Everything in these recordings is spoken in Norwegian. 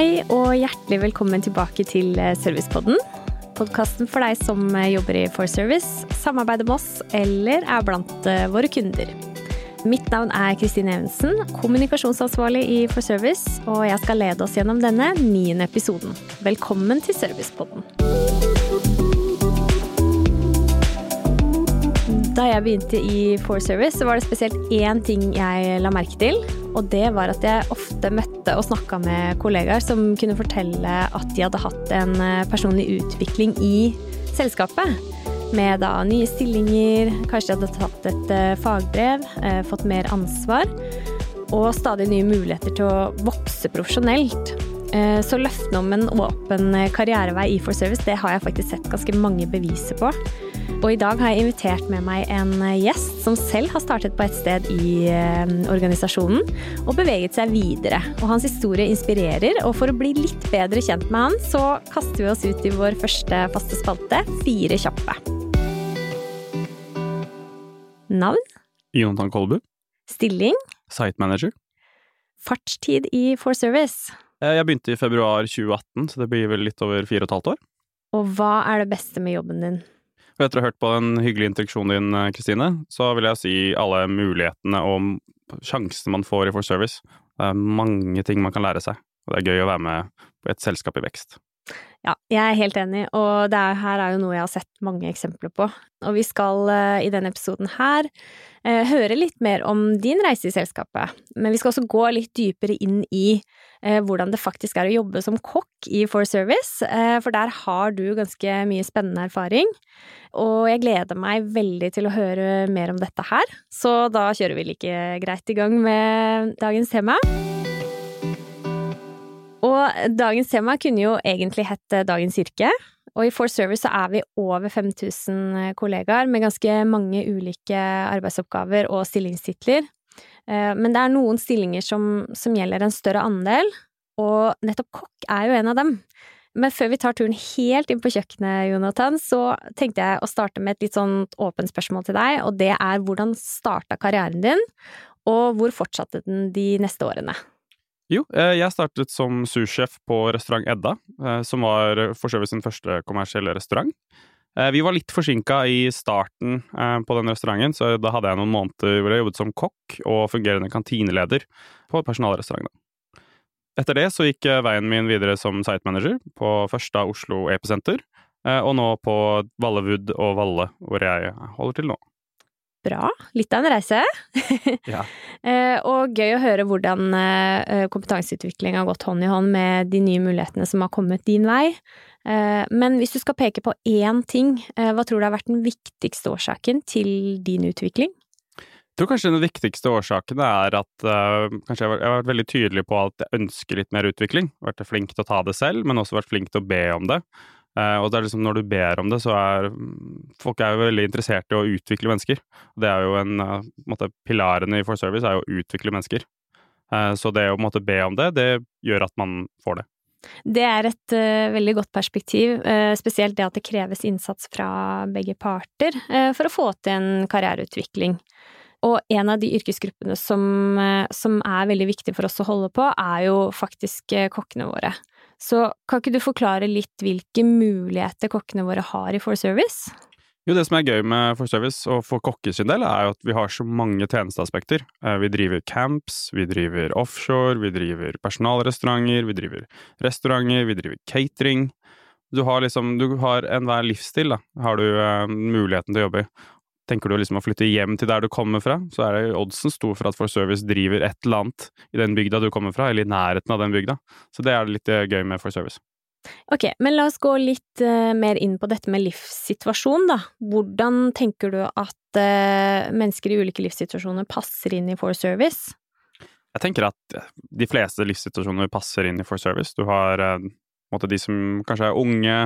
Hei og hjertelig velkommen tilbake til eh, Servicepodden. Podkasten for deg som eh, jobber i For Service, samarbeider med oss eller er blant eh, våre kunder. Mitt navn er Kristine Evensen, kommunikasjonsansvarlig i For Service, og jeg skal lede oss gjennom denne niende episoden. Velkommen til Servicepodden. Da jeg begynte i For Service, var det spesielt én ting jeg la merke til. Og det var at jeg ofte møtte og snakka med kollegaer som kunne fortelle at de hadde hatt en eh, personlig utvikling i selskapet. Med da nye stillinger, kanskje de hadde tatt et eh, fagbrev, eh, fått mer ansvar. Og stadig nye muligheter til å vokse profesjonelt. Så løftene om en åpen karrierevei i For Service, det har jeg faktisk sett ganske mange beviser på. Og i dag har jeg invitert med meg en gjest som selv har startet på et sted i eh, organisasjonen og beveget seg videre. Og hans historie inspirerer, og for å bli litt bedre kjent med han, så kaster vi oss ut i vår første faste spalte, Fire kjappe. Navn? Jonathan Kolbu. Stilling? Site manager. Fartstid i For Service? Eh, jeg begynte i februar 2018, så det blir vel litt over fire og et halvt år. Og hva er det beste med jobben din? Etter å ha hørt på den hyggelige introduksjonen din, eh, Kristine, så vil jeg si alle mulighetene og sjansene man får i For Service. Det er mange ting man kan lære seg, og det er gøy å være med på et selskap i vekst. Ja, jeg er helt enig, og det er, her er jo noe jeg har sett mange eksempler på. Og vi skal uh, i denne episoden her uh, høre litt mer om din reise i selskapet, men vi skal også gå litt dypere inn i uh, hvordan det faktisk er å jobbe som kokk i For Service, for der har du ganske mye spennende erfaring. Og jeg gleder meg veldig til å høre mer om dette her, så da kjører vi like greit i gang med dagens tema. Og dagens tema kunne jo egentlig hett Dagens yrke. Og i For Service så er vi over 5000 kollegaer med ganske mange ulike arbeidsoppgaver og stillingstitler. Eh, men det er noen stillinger som, som gjelder en større andel, og nettopp kokk er jo en av dem. Men før vi tar turen helt inn på kjøkkenet, Jonathan, så tenkte jeg å starte med et litt sånn åpent spørsmål til deg, og det er hvordan starta karrieren din, og hvor fortsatte den de neste årene? Jo, eh, jeg startet som sursjef på restaurant Edda, eh, som var for så vidt sin første kommersielle restaurant. Eh, vi var litt forsinka i starten på den restauranten, så da hadde jeg noen måneder hvor jeg jobbet som kokk og fungerende kantineleder på personalrestauranten. Etter det så gikk veien min videre som site manager på Førsta Oslo Episenter, og nå på Vallewood og Valle, hvor jeg holder til nå. Bra. Litt av en reise. ja. Eh, og gøy å høre hvordan eh, kompetanseutvikling har gått hånd i hånd med de nye mulighetene som har kommet din vei. Men hvis du skal peke på én ting, hva tror du har vært den viktigste årsaken til din utvikling? Jeg tror kanskje den viktigste årsaken er at uh, kanskje jeg har vært veldig tydelig på at jeg ønsker litt mer utvikling. Vært flink til å ta det selv, men også vært flink til å be om det. Uh, og det er liksom når du ber om det, så er folk er jo veldig interessert i å utvikle mennesker. Det er jo en, uh, en måte, Pilarene i For Service er jo å utvikle mennesker. så det å måtte be om det, det gjør at man får det. Det er et uh, veldig godt perspektiv, uh, spesielt det at det kreves innsats fra begge parter uh, for å få til en karriereutvikling. Og en av de yrkesgruppene som, eh, som, er veldig viktig for oss å holde på, er jo faktisk eh, kokkene våre. Så kan ikke du forklare litt hvilke muligheter kokkene våre har i For Service? Jo, det som er gøy med For Service og for kokker sin del, er jo at vi har så mange tjenesteaspekter. Eh, vi driver camps, vi driver offshore, vi driver personalrestauranter, vi driver restauranter, vi driver catering. Du har liksom, du har enhver livsstil, da, har du eh, muligheten til å jobbe i. Tenker du liksom å flytte hjem til der du kommer fra, så er det oddsen stor for at For Service driver et eller annet i den bygda du kommer fra, eller i nærheten av den bygda. Så det er litt eh, gøy med For Service. Ok, men la oss gå litt uh, mer inn på dette med livssituasjon, da. Hvordan tenker du at uh, mennesker i ulike livssituasjoner passer inn i For Service? Jeg tenker at de fleste livssituasjoner passer inn i For Service. Du har uh, de som kanskje er unge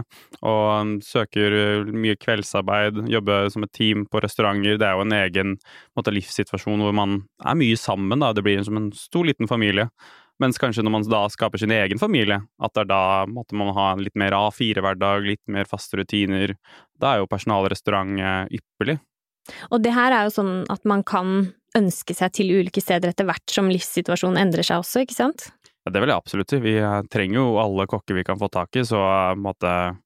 og um, søker uh, mye kveldsarbeid, jobber som et team på restauranter. Det er jo en egen måte, livssituasjon hvor man er mye sammen. Da. Det blir som en stor, liten familie. Mens kanskje når man da skaper sin egen familie, at det er da måtte man ha litt mer A4-hverdag, litt mer faste rutiner. Da er jo personalrestaurant ypperlig. Og det her er jo sånn at man kan ønske seg til ulike steder etter hvert som livssituasjonen endrer seg også, ikke sant? Det vil jeg absolutt si. Vi eh, trenger jo alle kokker vi kan få tak i, så på en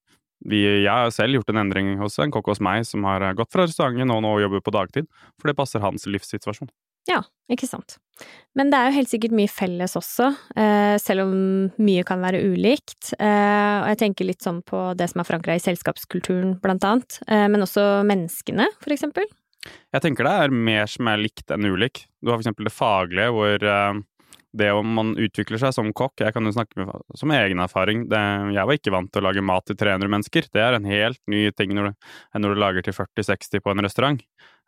vi, jeg har selv gjort en endring hos en kokk hos meg som har gått fra restauranten og nå jobber på dagtid, for det passer hans livssituasjon. Ja, ikke sant. Men det er jo helt sikkert mye felles også, eh, selv om mye kan være ulikt. Eh, og jeg tenker litt sånn på det som er forankra i selskapskulturen, blant annet, eh, men også menneskene, for eksempel. Jeg tenker det er mer som er likt enn ulik. Du har for eksempel det faglige, hvor det om man utvikler seg som kokk Jeg kan jo snakke med, som egen erfaring. Det, jeg var ikke vant til å lage mat til 300 mennesker. Det er en helt ny ting når du, når du lager til 40-60 på en restaurant.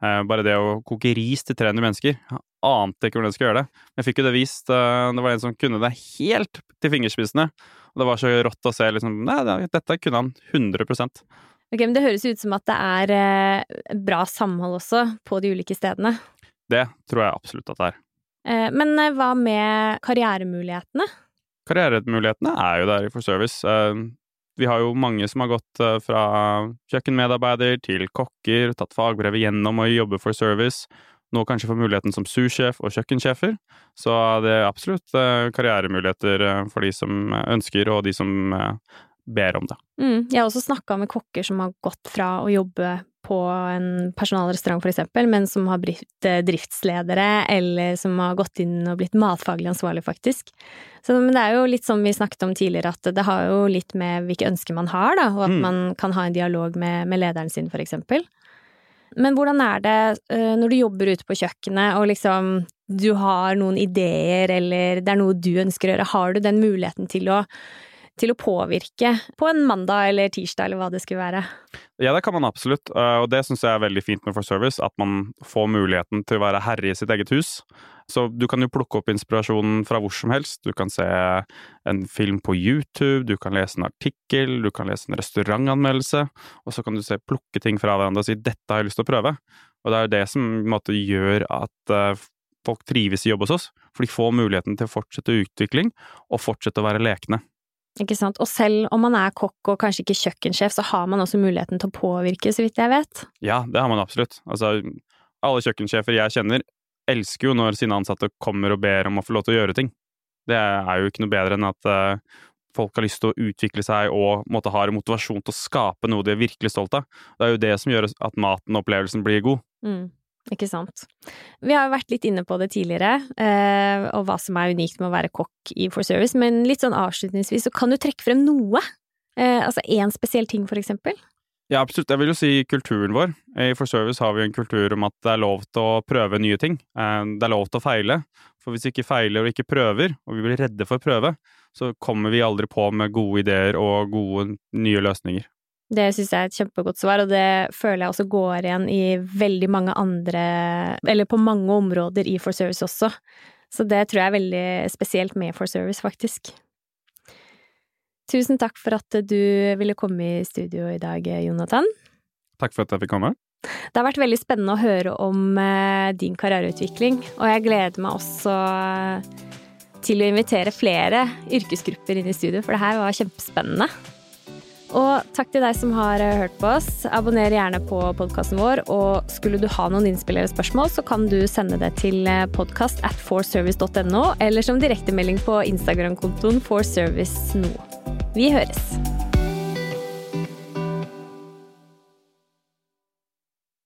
Eh, bare det å koke ris til 300 mennesker. Jeg ante ikke hvordan jeg skulle gjøre det. Men jeg fikk jo det vist. Eh, det var en som kunne det helt til fingerspissene. Og det var så rått å se liksom Nei, dette kunne han 100 Ok, men Det høres ut som at det er eh, bra samhold også på de ulike stedene. Det tror jeg absolutt at det er. Eh, men eh, hva med karrieremulighetene? Karrieremulighetene er jo der i For Service. Eh, vi har jo mange som har gått fra kjøkkenmedarbeider til kokker, tatt fagbrevet gjennom å jobbe for service. Nå kanskje får muligheten som sursjef og kjøkkensjefer. Så det er absolutt karrieremuligheter for de som ønsker, og de som ber om det. Mm, jeg har også snakka med kokker som har gått fra å jobbe på en personalrestaurant for eksempel, men som har blitt eh, driftsledere, eller som har gått inn og blitt matfaglig ansvarlig, faktisk. Så, men det er jo litt som vi snakket om tidligere, at det har jo litt med hvilke ønsker man har, da, og at mm. man kan ha en dialog med, med lederen sin, for eksempel. Men hvordan er det uh, når du jobber ute på kjøkkenet, og liksom du har noen ideer, eller det er noe du ønsker å gjøre, har du den muligheten til å til å påvirke på en mandag eller tirsdag, eller hva det skulle være? Ja, det kan man absolutt, eh, og det syns jeg er veldig fint med For Service, at man får muligheten til å være herre i sitt eget hus. Så du kan jo plukke opp inspirasjonen fra hvor som helst. Du kan se en film på YouTube, du kan lese en artikkel, du kan lese en restaurantanmeldelse, og så kan du se plukke ting fra hverandre og si 'dette har jeg lyst til å prøve'. Og det er jo det som måte, gjør at uh, folk trives i jobb hos oss, for de får muligheten til å fortsette utvikling og fortsette å være lekne. Ikke sant. Og selv om man er kokk og kanskje ikke kjøkkensjef, så har man også muligheten til å påvirke, så vidt jeg vet. Ja, det har man absolutt. Altså, alle kjøkkensjefer jeg kjenner, elsker jo når sine ansatte kommer og ber om å få lov til å gjøre ting. Det er jo ikke noe bedre enn at uh, folk har lyst til å utvikle seg og måtte ha motivasjon til å skape noe de er virkelig stolt av. Det er jo det som gjør at maten og opplevelsen blir god. Mm. Ikke sant. Vi har jo vært litt inne på det tidligere, eh, og hva som er unikt med å være kokk i For Service, men litt sånn avslutningsvis, så kan du trekke frem noe? Eh, altså én spesiell ting, for eksempel? Ja, absolutt. Jeg vil jo si kulturen vår. I For Service har vi en kultur om at det er lov til å prøve nye ting. Eh, det er lov til å feile. For hvis vi ikke feiler og ikke prøver, og vi blir redde for å prøve, så kommer vi aldri på med gode ideer og gode nye løsninger. Det syns jeg er et kjempegodt svar, og det føler jeg også går igjen i veldig mange andre Eller på mange områder i For Service også. Så det tror jeg er veldig spesielt med For Service, faktisk. Tusen takk for at du ville komme i studio i dag, Jonathan. Takk for at jeg fikk komme. Det har vært veldig spennende å høre om eh, din karriereutvikling, og jeg gleder meg også til å invitere flere yrkesgrupper inn i studio, for det her var kjempespennende. Og takk til deg som har eh, hørt på oss. Abonner gjerne på podkasten vår. Og skulle du ha noen innspill eller spørsmål, så kan du sende det til eh, podkast at forservice.no, eller som direktemelding på Instagram-kontoen forservice.no. Vi høres!